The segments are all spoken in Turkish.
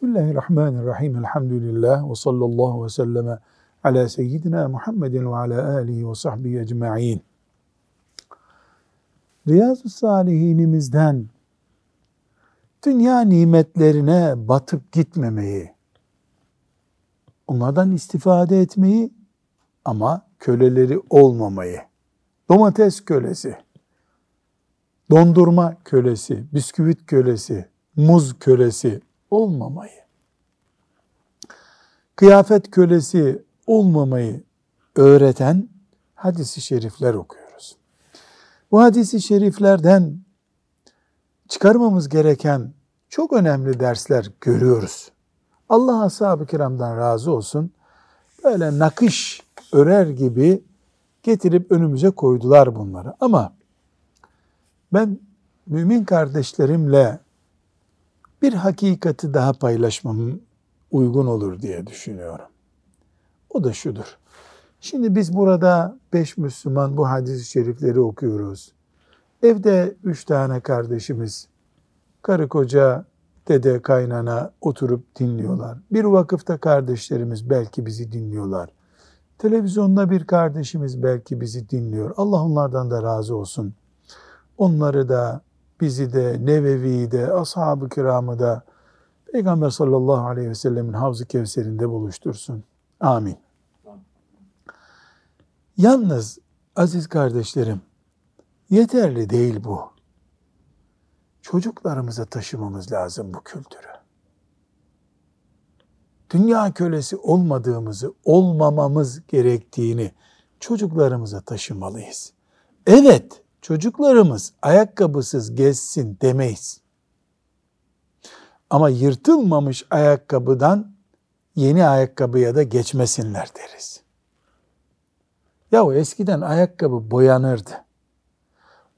Bismillahirrahmanirrahim. Elhamdülillah ve sallallahu ve selleme ala seyyidina Muhammedin ve ala alihi ve sahbihi ecma'in. Riyazu Salihinimizden dünya nimetlerine batıp gitmemeyi, onlardan istifade etmeyi ama köleleri olmamayı, domates kölesi, dondurma kölesi, bisküvit kölesi, muz kölesi olmamayı, kıyafet kölesi olmamayı öğreten hadisi şerifler okuyoruz. Bu hadisi şeriflerden çıkarmamız gereken çok önemli dersler görüyoruz. Allah ashab-ı kiramdan razı olsun. Böyle nakış örer gibi getirip önümüze koydular bunları. Ama ben mümin kardeşlerimle bir hakikati daha paylaşmam uygun olur diye düşünüyorum. O da şudur. Şimdi biz burada beş Müslüman bu hadis-i şerifleri okuyoruz. Evde üç tane kardeşimiz, karı koca, dede, kaynana oturup dinliyorlar. Bir vakıfta kardeşlerimiz belki bizi dinliyorlar. Televizyonda bir kardeşimiz belki bizi dinliyor. Allah onlardan da razı olsun. Onları da bizi de, Nevevi'yi de, ashab-ı kiramı da Peygamber sallallahu aleyhi ve sellemin Havz-ı Kevser'inde buluştursun. Amin. Yalnız aziz kardeşlerim, yeterli değil bu. Çocuklarımıza taşımamız lazım bu kültürü. Dünya kölesi olmadığımızı, olmamamız gerektiğini çocuklarımıza taşımalıyız. Evet, çocuklarımız ayakkabısız gezsin demeyiz. Ama yırtılmamış ayakkabıdan yeni ayakkabıya da geçmesinler deriz. Ya eskiden ayakkabı boyanırdı.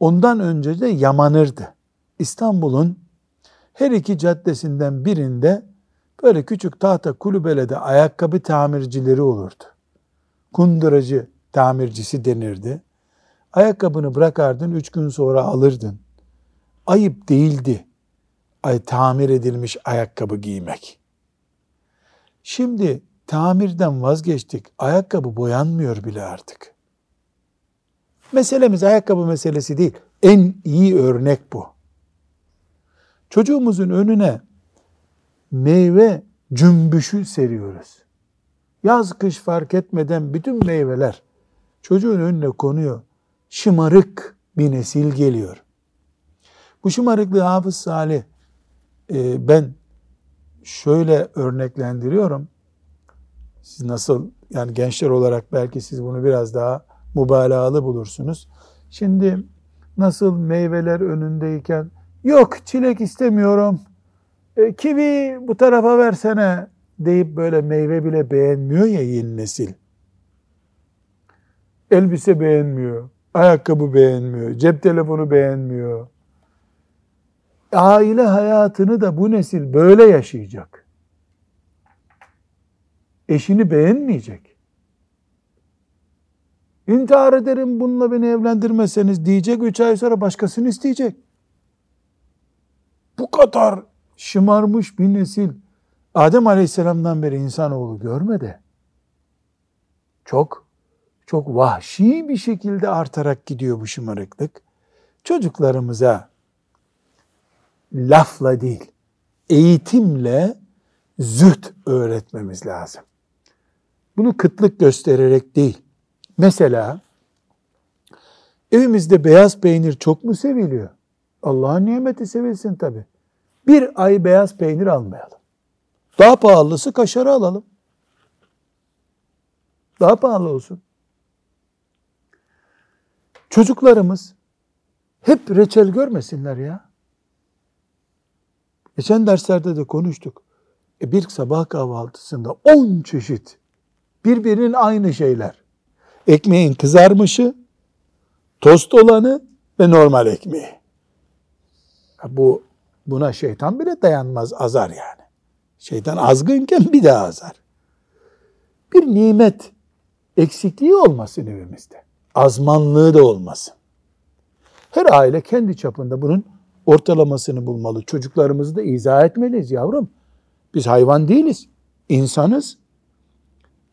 Ondan önce de yamanırdı. İstanbul'un her iki caddesinden birinde böyle küçük tahta kulübelede ayakkabı tamircileri olurdu. Kunduracı tamircisi denirdi. Ayakkabını bırakardın, üç gün sonra alırdın. Ayıp değildi ay, tamir edilmiş ayakkabı giymek. Şimdi tamirden vazgeçtik. Ayakkabı boyanmıyor bile artık. Meselemiz ayakkabı meselesi değil. En iyi örnek bu. Çocuğumuzun önüne meyve cümbüşü seriyoruz. Yaz kış fark etmeden bütün meyveler çocuğun önüne konuyor şımarık bir nesil geliyor. Bu şımarıklığı Hafız Salih e, ben şöyle örneklendiriyorum. Siz nasıl yani gençler olarak belki siz bunu biraz daha mübalağalı bulursunuz. Şimdi nasıl meyveler önündeyken yok çilek istemiyorum e, kivi bu tarafa versene deyip böyle meyve bile beğenmiyor ya yeni nesil. Elbise beğenmiyor ayakkabı beğenmiyor, cep telefonu beğenmiyor. Aile hayatını da bu nesil böyle yaşayacak. Eşini beğenmeyecek. İntihar ederim bununla beni evlendirmeseniz diyecek, üç ay sonra başkasını isteyecek. Bu kadar şımarmış bir nesil Adem Aleyhisselam'dan beri insanoğlu görmedi. Çok çok vahşi bir şekilde artarak gidiyor bu şımarıklık. Çocuklarımıza lafla değil, eğitimle züht öğretmemiz lazım. Bunu kıtlık göstererek değil. Mesela evimizde beyaz peynir çok mu seviliyor? Allah'ın nimeti sevilsin tabi. Bir ay beyaz peynir almayalım. Daha pahalısı kaşarı alalım. Daha pahalı olsun. Çocuklarımız hep reçel görmesinler ya. Geçen derslerde de konuştuk. E bir sabah kahvaltısında on çeşit birbirinin aynı şeyler. Ekmeğin kızarmışı, tost olanı ve normal ekmeği. Bu buna şeytan bile dayanmaz, azar yani. Şeytan azgınken bir daha azar. Bir nimet eksikliği olmasın evimizde azmanlığı da olmasın. Her aile kendi çapında bunun ortalamasını bulmalı. Çocuklarımızı da izah etmeliyiz yavrum. Biz hayvan değiliz. İnsanız.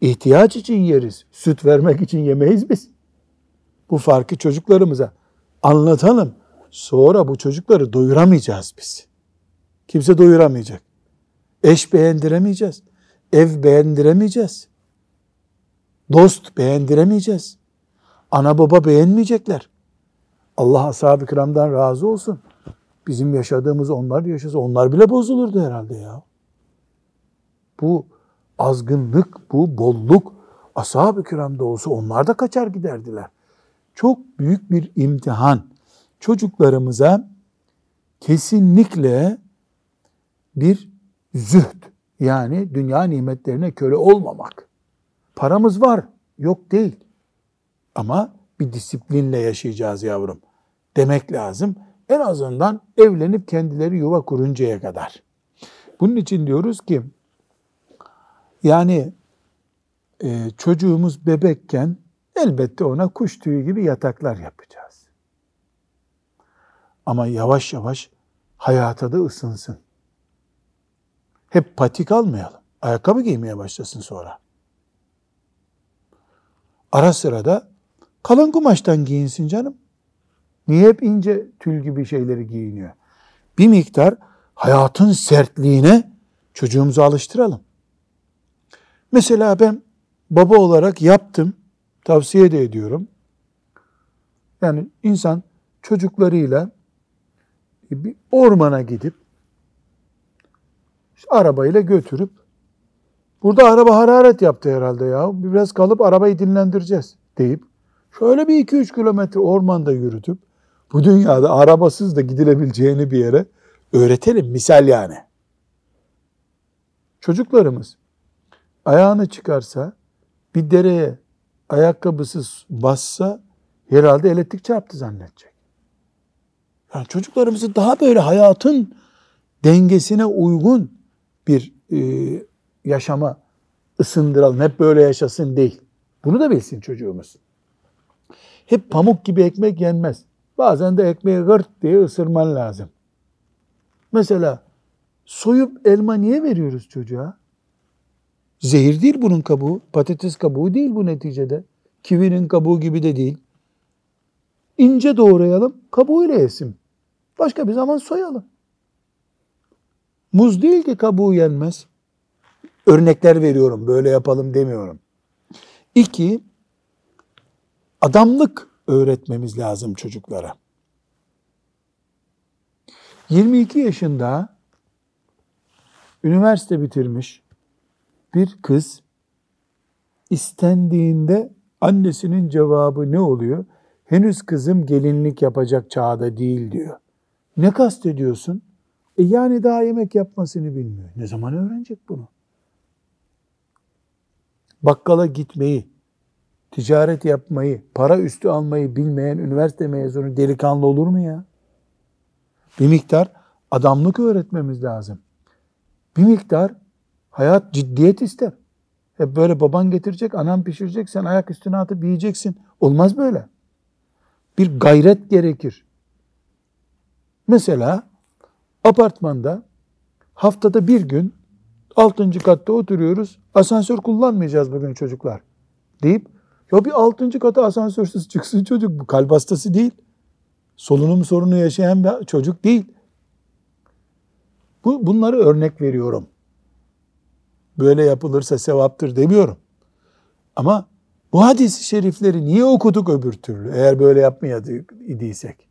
İhtiyaç için yeriz. Süt vermek için yemeyiz biz. Bu farkı çocuklarımıza anlatalım. Sonra bu çocukları doyuramayacağız biz. Kimse doyuramayacak. Eş beğendiremeyeceğiz. Ev beğendiremeyeceğiz. Dost beğendiremeyeceğiz. Ana baba beğenmeyecekler. Allah ashab-ı kiramdan razı olsun. Bizim yaşadığımız onlar yaşasa onlar bile bozulurdu herhalde ya. Bu azgınlık, bu bolluk ashab-ı kiramda olsa onlar da kaçar giderdiler. Çok büyük bir imtihan. Çocuklarımıza kesinlikle bir zühd yani dünya nimetlerine köle olmamak. Paramız var, yok değil. Ama bir disiplinle yaşayacağız yavrum demek lazım. En azından evlenip kendileri yuva kuruncaya kadar. Bunun için diyoruz ki yani e, çocuğumuz bebekken elbette ona kuş tüyü gibi yataklar yapacağız. Ama yavaş yavaş hayata da ısınsın. Hep patik almayalım. Ayakkabı giymeye başlasın sonra. Ara sıra da kalın kumaştan giyinsin canım. Niye hep ince tül gibi şeyleri giyiniyor? Bir miktar hayatın sertliğine çocuğumuzu alıştıralım. Mesela ben baba olarak yaptım, tavsiye de ediyorum. Yani insan çocuklarıyla bir ormana gidip işte arabayla götürüp burada araba hararet yaptı herhalde ya. Biraz kalıp arabayı dinlendireceğiz deyip şöyle bir iki üç kilometre ormanda yürütüp bu dünyada arabasız da gidilebileceğini bir yere öğretelim. Misal yani. Çocuklarımız ayağını çıkarsa bir dereye ayakkabısız bassa herhalde elektrik çarptı zannedecek. Yani çocuklarımızı daha böyle hayatın dengesine uygun bir e, yaşama ısındıralım. Hep böyle yaşasın değil. Bunu da bilsin çocuğumuz. Hep pamuk gibi ekmek yenmez. Bazen de ekmeği gırt diye ısırman lazım. Mesela soyup elma niye veriyoruz çocuğa? Zehir değil bunun kabuğu. Patates kabuğu değil bu neticede. Kivinin kabuğu gibi de değil. İnce doğrayalım, kabuğuyla yesin. Başka bir zaman soyalım. Muz değil ki kabuğu yenmez. Örnekler veriyorum, böyle yapalım demiyorum. İki, adamlık öğretmemiz lazım çocuklara. 22 yaşında üniversite bitirmiş bir kız istendiğinde annesinin cevabı ne oluyor? Henüz kızım gelinlik yapacak çağda değil diyor. Ne kastediyorsun? E yani daha yemek yapmasını bilmiyor. Ne zaman öğrenecek bunu? Bakkala gitmeyi, ticaret yapmayı, para üstü almayı bilmeyen üniversite mezunu delikanlı olur mu ya? Bir miktar adamlık öğretmemiz lazım. Bir miktar hayat ciddiyet ister. Hep böyle baban getirecek, anan pişirecek, sen ayak üstüne atıp yiyeceksin. Olmaz böyle. Bir gayret gerekir. Mesela apartmanda haftada bir gün altıncı katta oturuyoruz. Asansör kullanmayacağız bugün çocuklar deyip ya bir altıncı kata asansörsüz çıksın çocuk. Bu kalp hastası değil. Solunum sorunu yaşayan bir çocuk değil. Bu, bunları örnek veriyorum. Böyle yapılırsa sevaptır demiyorum. Ama bu hadis-i şerifleri niye okuduk öbür türlü eğer böyle yapmayadiysek?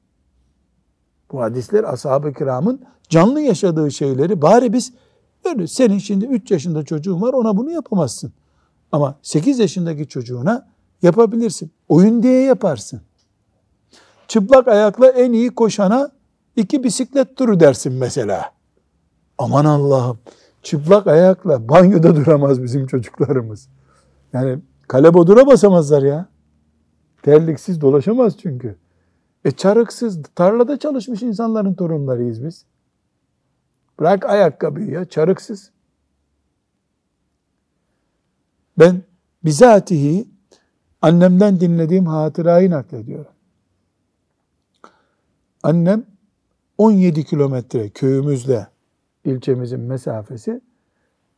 Bu hadisler ashab-ı kiramın canlı yaşadığı şeyleri bari biz öyle senin şimdi 3 yaşında çocuğun var ona bunu yapamazsın. Ama 8 yaşındaki çocuğuna Yapabilirsin. Oyun diye yaparsın. Çıplak ayakla en iyi koşana iki bisiklet turu dersin mesela. Aman Allah'ım. Çıplak ayakla banyoda duramaz bizim çocuklarımız. Yani kale bodura basamazlar ya. Terliksiz dolaşamaz çünkü. E çarıksız, tarlada çalışmış insanların torunlarıyız biz. Bırak ayakkabıyı ya, çarıksız. Ben bizatihi Annemden dinlediğim hatırayı naklediyorum. Annem 17 kilometre köyümüzle ilçemizin mesafesi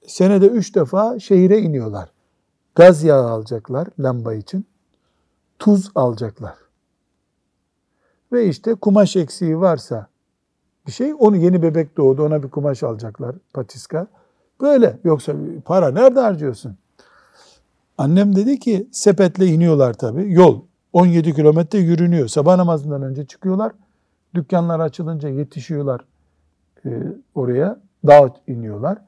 senede üç defa şehire iniyorlar. Gaz yağı alacaklar lamba için. Tuz alacaklar. Ve işte kumaş eksiği varsa bir şey onu yeni bebek doğdu ona bir kumaş alacaklar patiska. Böyle yoksa para nerede harcıyorsun? Annem dedi ki sepetle iniyorlar tabii. Yol 17 kilometre yürünüyor. Sabah namazından önce çıkıyorlar. Dükkanlar açılınca yetişiyorlar e, oraya. Dağ iniyorlar.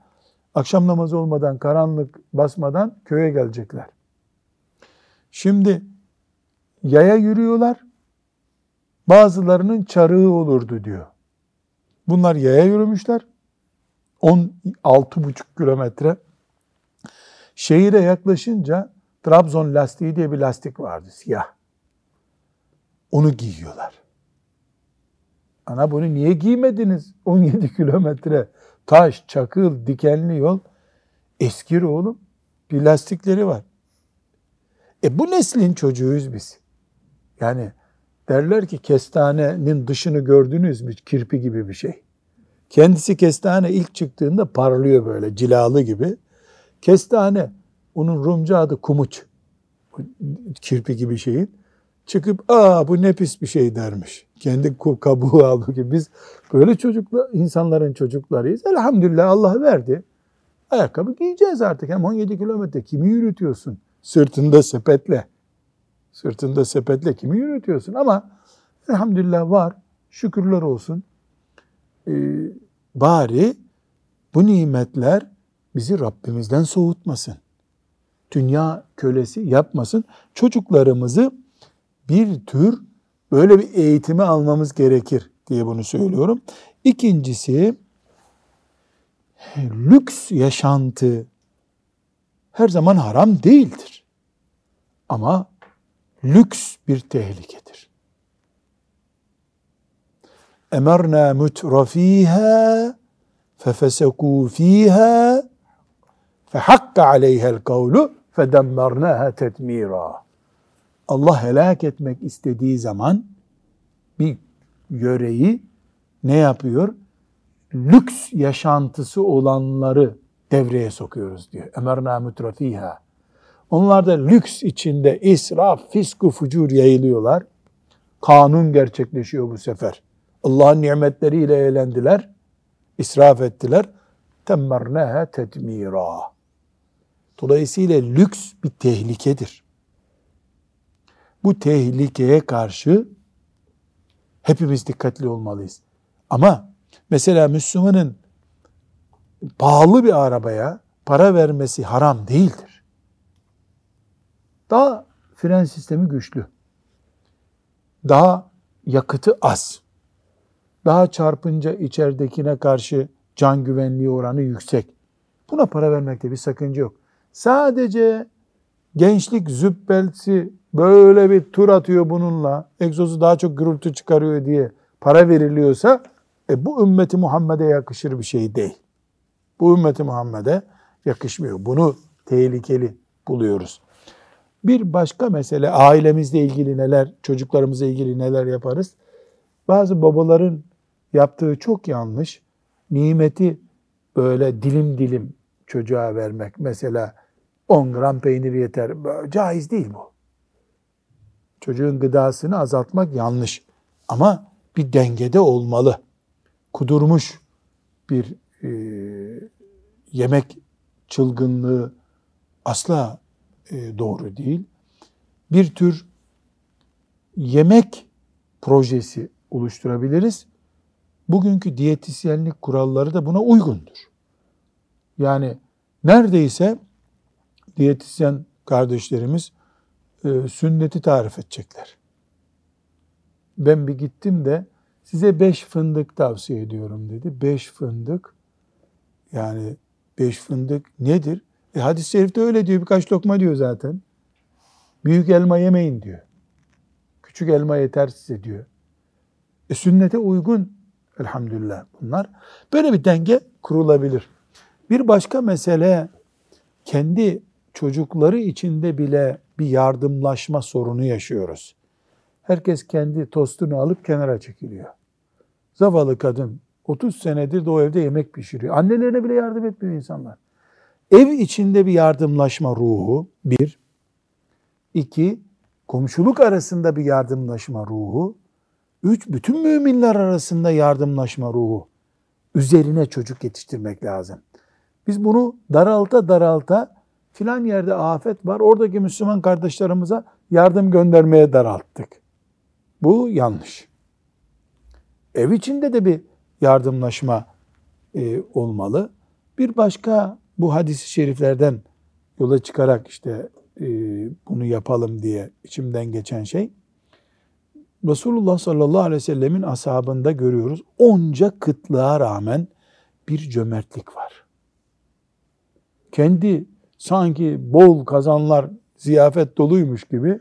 Akşam namazı olmadan, karanlık basmadan köye gelecekler. Şimdi yaya yürüyorlar. Bazılarının çarığı olurdu diyor. Bunlar yaya yürümüşler. 16,5 kilometre. Şehire yaklaşınca Trabzon lastiği diye bir lastik vardı siyah. Onu giyiyorlar. Ana bunu niye giymediniz? 17 kilometre taş, çakıl, dikenli yol. Eskir oğlum. Bir lastikleri var. E bu neslin çocuğuyuz biz. Yani derler ki kestanenin dışını gördünüz mü? Kirpi gibi bir şey. Kendisi kestane ilk çıktığında parlıyor böyle cilalı gibi. Kestane, onun Rumca adı kumuç. Kirpi gibi şeyin. Çıkıp aa bu ne pis bir şey dermiş. Kendi kabuğu aldı ki biz böyle çocuklar, insanların çocuklarıyız. Elhamdülillah Allah verdi. Ayakkabı giyeceğiz artık. Hem 17 kilometre kimi yürütüyorsun? Sırtında sepetle. Sırtında sepetle kimi yürütüyorsun? Ama elhamdülillah var. Şükürler olsun. Ee, bari bu nimetler bizi Rabbimizden soğutmasın. Dünya kölesi yapmasın. Çocuklarımızı bir tür böyle bir eğitimi almamız gerekir diye bunu söylüyorum. İkincisi lüks yaşantı her zaman haram değildir. Ama lüks bir tehlikedir. Emerna mutrafiha fefesekû fîhâ fehakka aleyhel kavlu fedemmernaha tetmira. Allah helak etmek istediği zaman bir yöreyi ne yapıyor? Lüks yaşantısı olanları devreye sokuyoruz diyor. Emerna mutrafiha. Onlar da lüks içinde israf, fisku, fucur yayılıyorlar. Kanun gerçekleşiyor bu sefer. Allah'ın nimetleriyle eğlendiler, israf ettiler. Temmerneha tetmira. Dolayısıyla lüks bir tehlikedir. Bu tehlikeye karşı hepimiz dikkatli olmalıyız. Ama mesela Müslümanın pahalı bir arabaya para vermesi haram değildir. Daha fren sistemi güçlü. Daha yakıtı az. Daha çarpınca içeridekine karşı can güvenliği oranı yüksek. Buna para vermekte bir sakınca yok. Sadece gençlik züppelsi böyle bir tur atıyor bununla, egzozu daha çok gürültü çıkarıyor diye para veriliyorsa e, bu ümmeti Muhammed'e yakışır bir şey değil. Bu ümmeti Muhammed'e yakışmıyor. Bunu tehlikeli buluyoruz. Bir başka mesele ailemizle ilgili neler, çocuklarımızla ilgili neler yaparız? Bazı babaların yaptığı çok yanlış. Nimeti böyle dilim dilim çocuğa vermek. Mesela 10 gram peynir yeter. Caiz değil bu. Çocuğun gıdasını azaltmak yanlış. Ama bir dengede olmalı. Kudurmuş bir e, yemek çılgınlığı asla e, doğru değil. Bir tür yemek projesi oluşturabiliriz. Bugünkü diyetisyenlik kuralları da buna uygundur. Yani neredeyse diyetisyen kardeşlerimiz e, sünneti tarif edecekler. Ben bir gittim de size beş fındık tavsiye ediyorum dedi. Beş fındık yani beş fındık nedir? E hadis-i şerifte öyle diyor birkaç lokma diyor zaten. Büyük elma yemeyin diyor. Küçük elma yeter size diyor. E sünnete uygun elhamdülillah bunlar. Böyle bir denge kurulabilir. Bir başka mesele kendi çocukları içinde bile bir yardımlaşma sorunu yaşıyoruz. Herkes kendi tostunu alıp kenara çekiliyor. Zavallı kadın 30 senedir de o evde yemek pişiriyor. Annelerine bile yardım etmiyor insanlar. Ev içinde bir yardımlaşma ruhu bir. iki komşuluk arasında bir yardımlaşma ruhu. Üç, bütün müminler arasında yardımlaşma ruhu. Üzerine çocuk yetiştirmek lazım. Biz bunu daralta daralta filan yerde afet var. Oradaki Müslüman kardeşlerimize yardım göndermeye daralttık. Bu yanlış. Ev içinde de bir yardımlaşma e, olmalı. Bir başka bu hadis-i şeriflerden yola çıkarak işte e, bunu yapalım diye içimden geçen şey Resulullah sallallahu aleyhi ve sellemin ashabında görüyoruz. Onca kıtlığa rağmen bir cömertlik var. Kendi sanki bol kazanlar ziyafet doluymuş gibi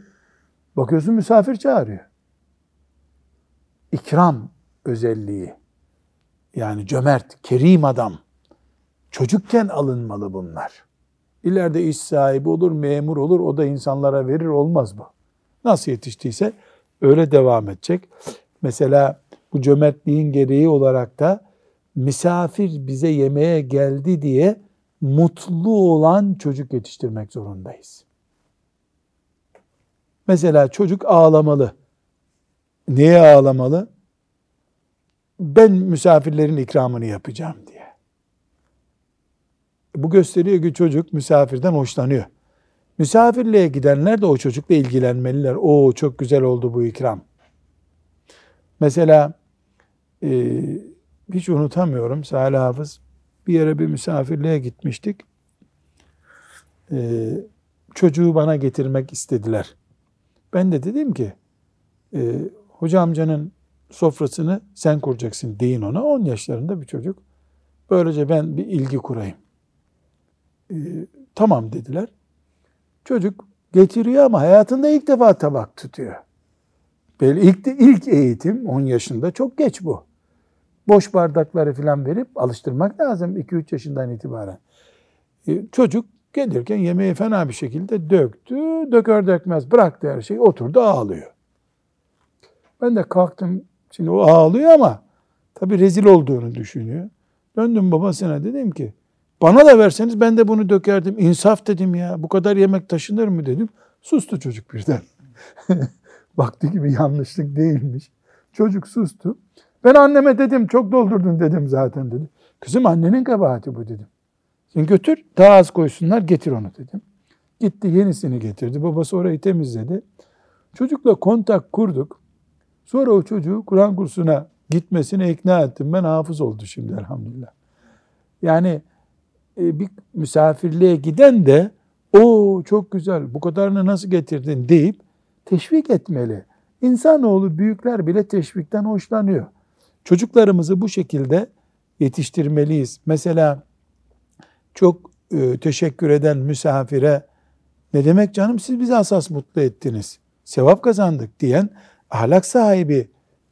bakıyorsun misafir çağırıyor. İkram özelliği. Yani cömert, kerim adam. Çocukken alınmalı bunlar. İleride iş sahibi olur, memur olur, o da insanlara verir olmaz bu. Nasıl yetiştiyse öyle devam edecek. Mesela bu cömertliğin gereği olarak da misafir bize yemeğe geldi diye mutlu olan çocuk yetiştirmek zorundayız. Mesela çocuk ağlamalı. Niye ağlamalı? Ben misafirlerin ikramını yapacağım diye. Bu gösteriyor ki çocuk misafirden hoşlanıyor. Misafirliğe gidenler de o çocukla ilgilenmeliler. O çok güzel oldu bu ikram. Mesela e, hiç unutamıyorum Salih Hafız bir yere bir misafirliğe gitmiştik. E, çocuğu bana getirmek istediler. Ben de dedim ki e, hoca amcanın sofrasını sen kuracaksın deyin ona. 10 yaşlarında bir çocuk. Böylece ben bir ilgi kurayım. E, tamam dediler. Çocuk getiriyor ama hayatında ilk defa tabak tutuyor. Böyle ilk, ilk eğitim 10 yaşında çok geç bu. Boş bardakları falan verip alıştırmak lazım 2-3 yaşından itibaren. E, çocuk gelirken yemeği fena bir şekilde döktü. Döker dökmez bıraktı her şeyi oturdu ağlıyor. Ben de kalktım şimdi o ağlıyor ama tabii rezil olduğunu düşünüyor. Döndüm babasına dedim ki bana da verseniz ben de bunu dökerdim. İnsaf dedim ya. Bu kadar yemek taşınır mı dedim. Sustu çocuk birden. Baktı gibi yanlışlık değilmiş. Çocuk sustu. Ben anneme dedim çok doldurdun dedim zaten dedi. Kızım annenin kabahati bu dedim. Sen götür daha az koysunlar getir onu dedim. Gitti yenisini getirdi. Babası orayı temizledi. Çocukla kontak kurduk. Sonra o çocuğu Kur'an kursuna gitmesine ikna ettim. Ben hafız oldu şimdi elhamdülillah. Yani e, bir misafirliğe giden de o çok güzel bu kadarını nasıl getirdin deyip teşvik etmeli. İnsanoğlu büyükler bile teşvikten hoşlanıyor. Çocuklarımızı bu şekilde yetiştirmeliyiz. Mesela çok e, teşekkür eden misafire ne demek canım siz bizi asas mutlu ettiniz. Sevap kazandık diyen ahlak sahibi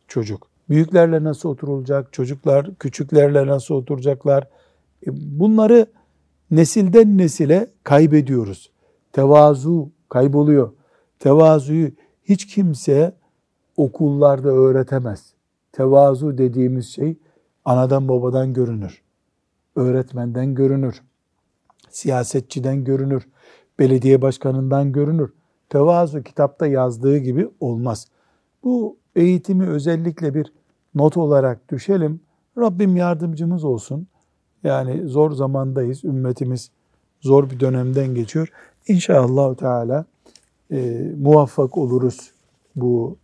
çocuk. Büyüklerle nasıl oturulacak, çocuklar küçüklerle nasıl oturacaklar. E, bunları nesilden nesile kaybediyoruz. Tevazu kayboluyor. Tevazuyu hiç kimse okullarda öğretemez. Tevazu dediğimiz şey anadan babadan görünür. Öğretmenden görünür. Siyasetçiden görünür. Belediye başkanından görünür. Tevazu kitapta yazdığı gibi olmaz. Bu eğitimi özellikle bir not olarak düşelim. Rabbim yardımcımız olsun. Yani zor zamandayız. Ümmetimiz zor bir dönemden geçiyor. İnşallah Teala e, muvaffak oluruz bu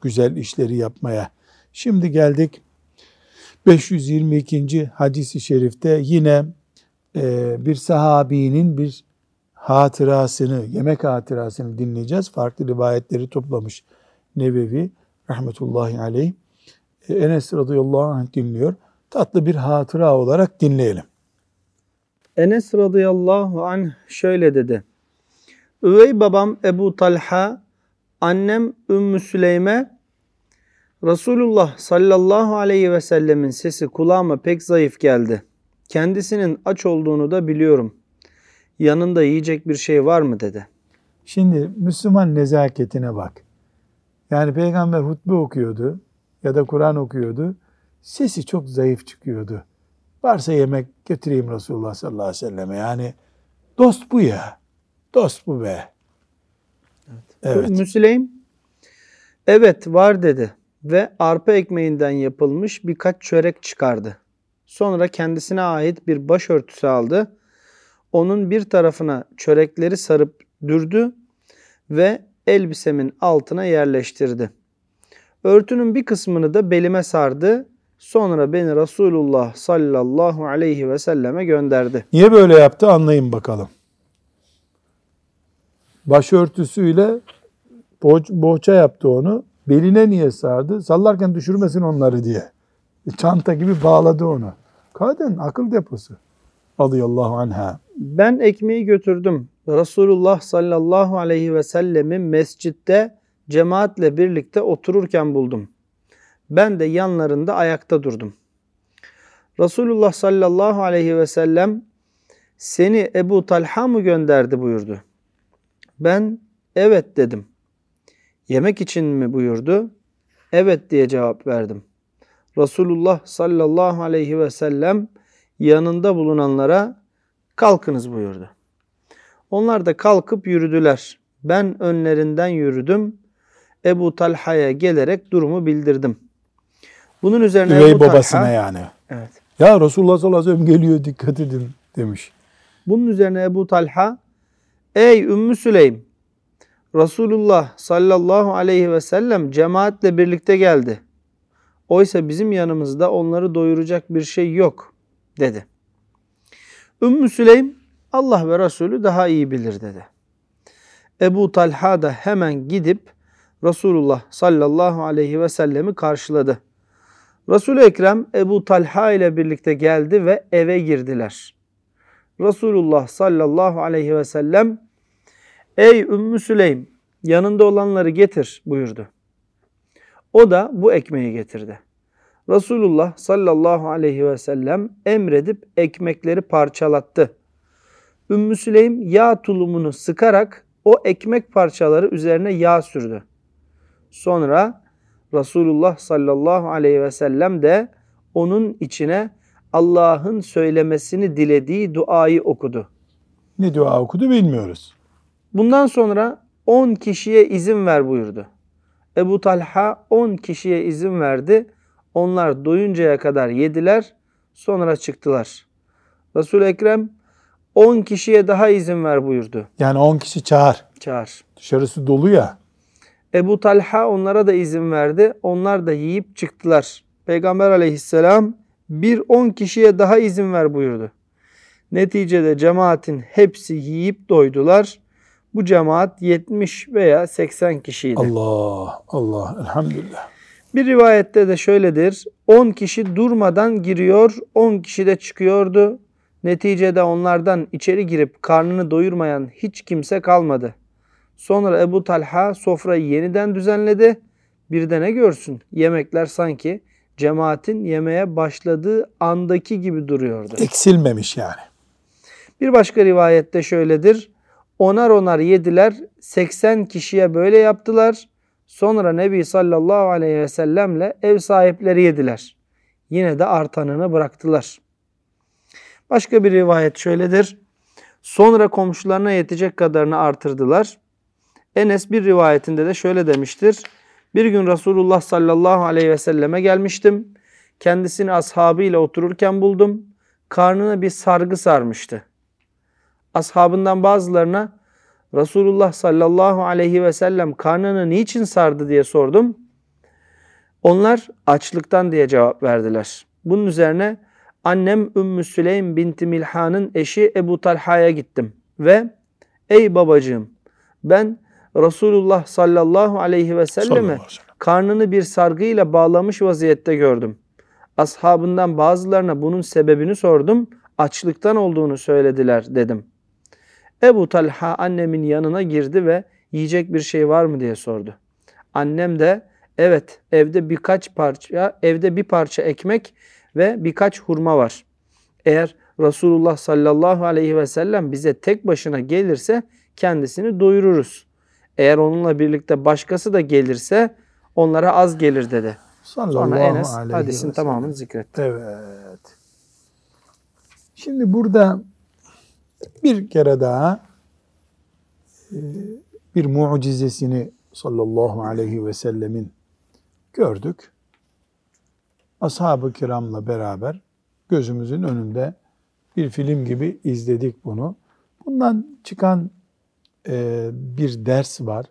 güzel işleri yapmaya. Şimdi geldik 522. hadisi şerifte yine e, bir sahabinin bir hatırasını, yemek hatırasını dinleyeceğiz. Farklı rivayetleri toplamış Nebevi rahmetullahi aleyh. E, Enes radıyallahu anh dinliyor tatlı bir hatıra olarak dinleyelim. Enes radıyallahu anh şöyle dedi. Üvey babam Ebu Talha, annem Ümmü Süleyme, Resulullah sallallahu aleyhi ve sellemin sesi kulağıma pek zayıf geldi. Kendisinin aç olduğunu da biliyorum. Yanında yiyecek bir şey var mı dedi. Şimdi Müslüman nezaketine bak. Yani peygamber hutbe okuyordu ya da Kur'an okuyordu sesi çok zayıf çıkıyordu. Varsa yemek götüreyim Resulullah sallallahu aleyhi ve selleme. Yani Dost bu ya. Dost bu be. Evet. Müsleym evet var dedi ve arpa ekmeğinden yapılmış birkaç çörek çıkardı. Sonra kendisine ait bir başörtüsü aldı. Onun bir tarafına çörekleri sarıp dürdü ve elbisemin altına yerleştirdi. Örtünün bir kısmını da belime sardı. Sonra beni Resulullah sallallahu aleyhi ve selleme gönderdi. Niye böyle yaptı anlayın bakalım. Başörtüsüyle boğ, boğça yaptı onu. Beline niye sardı? Sallarken düşürmesin onları diye. Çanta gibi bağladı onu. Kadın akıl deposu. Radıyallahu anha. Ben ekmeği götürdüm. Resulullah sallallahu aleyhi ve sellemi mescitte cemaatle birlikte otururken buldum. Ben de yanlarında ayakta durdum. Resulullah sallallahu aleyhi ve sellem seni Ebu Talha mı gönderdi buyurdu. Ben evet dedim. Yemek için mi buyurdu? Evet diye cevap verdim. Resulullah sallallahu aleyhi ve sellem yanında bulunanlara kalkınız buyurdu. Onlar da kalkıp yürüdüler. Ben önlerinden yürüdüm. Ebu Talha'ya gelerek durumu bildirdim. Bunun üzerine Üvey Ebu babasına Talha, yani. Evet. Ya Resulullah sallallahu aleyhi ve sellem geliyor dikkat edin demiş. Bunun üzerine Ebu Talha, ey Ümmü Süleym, Resulullah sallallahu aleyhi ve sellem cemaatle birlikte geldi. Oysa bizim yanımızda onları doyuracak bir şey yok dedi. Ümmü Süleym Allah ve Resulü daha iyi bilir dedi. Ebu Talha da hemen gidip Resulullah sallallahu aleyhi ve sellemi karşıladı. Resul-i Ekrem Ebu Talha ile birlikte geldi ve eve girdiler. Resulullah sallallahu aleyhi ve sellem Ey Ümmü Süleym yanında olanları getir buyurdu. O da bu ekmeği getirdi. Resulullah sallallahu aleyhi ve sellem emredip ekmekleri parçalattı. Ümmü Süleym yağ tulumunu sıkarak o ekmek parçaları üzerine yağ sürdü. Sonra Resulullah sallallahu aleyhi ve sellem de onun içine Allah'ın söylemesini dilediği duayı okudu. Ne dua okudu bilmiyoruz. Bundan sonra 10 kişiye izin ver buyurdu. Ebu Talha 10 kişiye izin verdi. Onlar doyuncaya kadar yediler. Sonra çıktılar. Resul-i Ekrem 10 kişiye daha izin ver buyurdu. Yani 10 kişi çağır. Çağır. Dışarısı dolu ya. Ebu Talha onlara da izin verdi. Onlar da yiyip çıktılar. Peygamber aleyhisselam bir 10 kişiye daha izin ver buyurdu. Neticede cemaatin hepsi yiyip doydular. Bu cemaat 70 veya 80 kişiydi. Allah Allah elhamdülillah. Bir rivayette de şöyledir. 10 kişi durmadan giriyor, 10 kişi de çıkıyordu. Neticede onlardan içeri girip karnını doyurmayan hiç kimse kalmadı. Sonra Ebu Talha sofrayı yeniden düzenledi. Bir de ne görsün? Yemekler sanki cemaatin yemeye başladığı andaki gibi duruyordu. Eksilmemiş yani. Bir başka rivayette şöyledir. Onar onar yediler. 80 kişiye böyle yaptılar. Sonra Nebi sallallahu aleyhi ve sellemle ev sahipleri yediler. Yine de artanını bıraktılar. Başka bir rivayet şöyledir. Sonra komşularına yetecek kadarını artırdılar. Enes bir rivayetinde de şöyle demiştir. Bir gün Resulullah sallallahu aleyhi ve selleme gelmiştim. Kendisini ashabıyla otururken buldum. Karnına bir sargı sarmıştı. Ashabından bazılarına Resulullah sallallahu aleyhi ve sellem karnını niçin sardı diye sordum. Onlar açlıktan diye cevap verdiler. Bunun üzerine annem Ümmü Süleym binti Milhan'ın eşi Ebu Talha'ya gittim ve ey babacığım ben Resulullah sallallahu aleyhi ve selleme karnını bir sargıyla bağlamış vaziyette gördüm. Ashabından bazılarına bunun sebebini sordum. Açlıktan olduğunu söylediler dedim. Ebu Talha annemin yanına girdi ve yiyecek bir şey var mı diye sordu. Annem de evet evde birkaç parça, evde bir parça ekmek ve birkaç hurma var. Eğer Resulullah sallallahu aleyhi ve sellem bize tek başına gelirse kendisini doyururuz. Eğer onunla birlikte başkası da gelirse onlara az gelir dedi. Sallallahu Sonra Enes hadisin tamamını zikretti. Evet. Şimdi burada bir kere daha e, bir mucizesini sallallahu aleyhi ve sellemin gördük. Ashab-ı kiramla beraber gözümüzün önünde bir film gibi izledik bunu. Bundan çıkan e, bir ders var.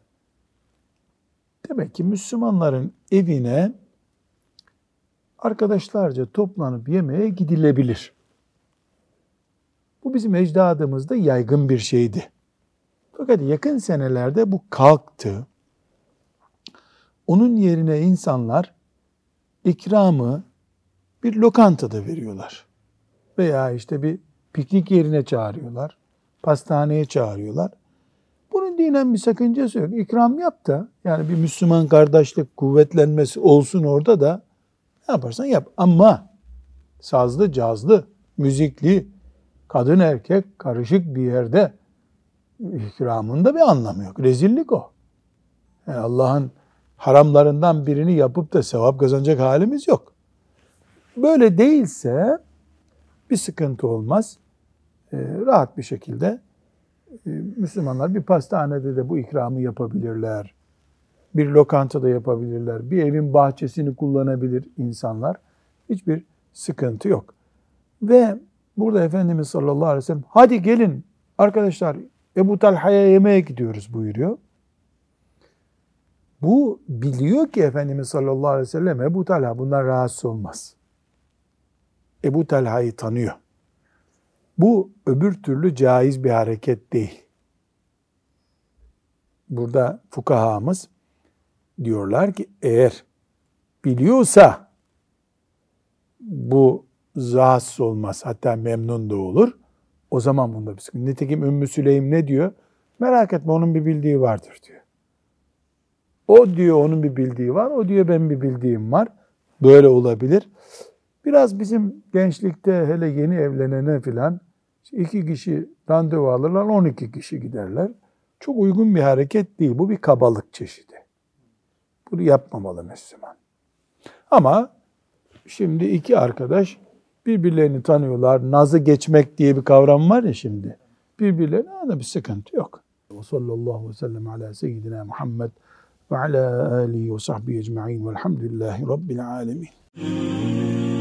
Demek ki Müslümanların evine arkadaşlarca toplanıp yemeğe gidilebilir. Bizim ecdadımızda yaygın bir şeydi. Fakat yakın senelerde bu kalktı. Onun yerine insanlar ikramı bir lokantada veriyorlar. Veya işte bir piknik yerine çağırıyorlar. Pastaneye çağırıyorlar. Bunun dinen bir sakıncası yok. İkram yap da yani bir Müslüman kardeşlik kuvvetlenmesi olsun orada da ne yaparsan yap. Ama sazlı, cazlı, müzikli, kadın erkek karışık bir yerde ikramında bir anlamı yok. Rezillik o. Yani Allah'ın haramlarından birini yapıp da sevap kazanacak halimiz yok. Böyle değilse bir sıkıntı olmaz. Ee, rahat bir şekilde e, Müslümanlar bir pastanede de bu ikramı yapabilirler. Bir lokantada yapabilirler. Bir evin bahçesini kullanabilir insanlar. Hiçbir sıkıntı yok. Ve burada Efendimiz sallallahu aleyhi ve sellem hadi gelin arkadaşlar Ebu Talha'ya yemeğe gidiyoruz buyuruyor. Bu biliyor ki Efendimiz sallallahu aleyhi ve sellem Ebu Talha bundan rahatsız olmaz. Ebu Talha'yı tanıyor. Bu öbür türlü caiz bir hareket değil. Burada fukahamız diyorlar ki eğer biliyorsa bu rahatsız olmaz hatta memnun da olur. O zaman bunda bir sıkıntı. Nitekim Ümmü Süleym ne diyor? Merak etme onun bir bildiği vardır diyor. O diyor onun bir bildiği var. O diyor ben bir bildiğim var. Böyle olabilir. Biraz bizim gençlikte hele yeni evlenene filan iki kişi randevu alırlar, 12 kişi giderler. Çok uygun bir hareket değil. Bu bir kabalık çeşidi. Bunu yapmamalı Müslüman. Ama şimdi iki arkadaş birbirlerini tanıyorlar. Nazı geçmek diye bir kavram var ya şimdi. Birbirlerine da bir sıkıntı yok. Ve sallallahu aleyhi ve sellem ala seyyidina Muhammed ve ala alihi ve sahbihi ecma'in velhamdülillahi rabbil alemin.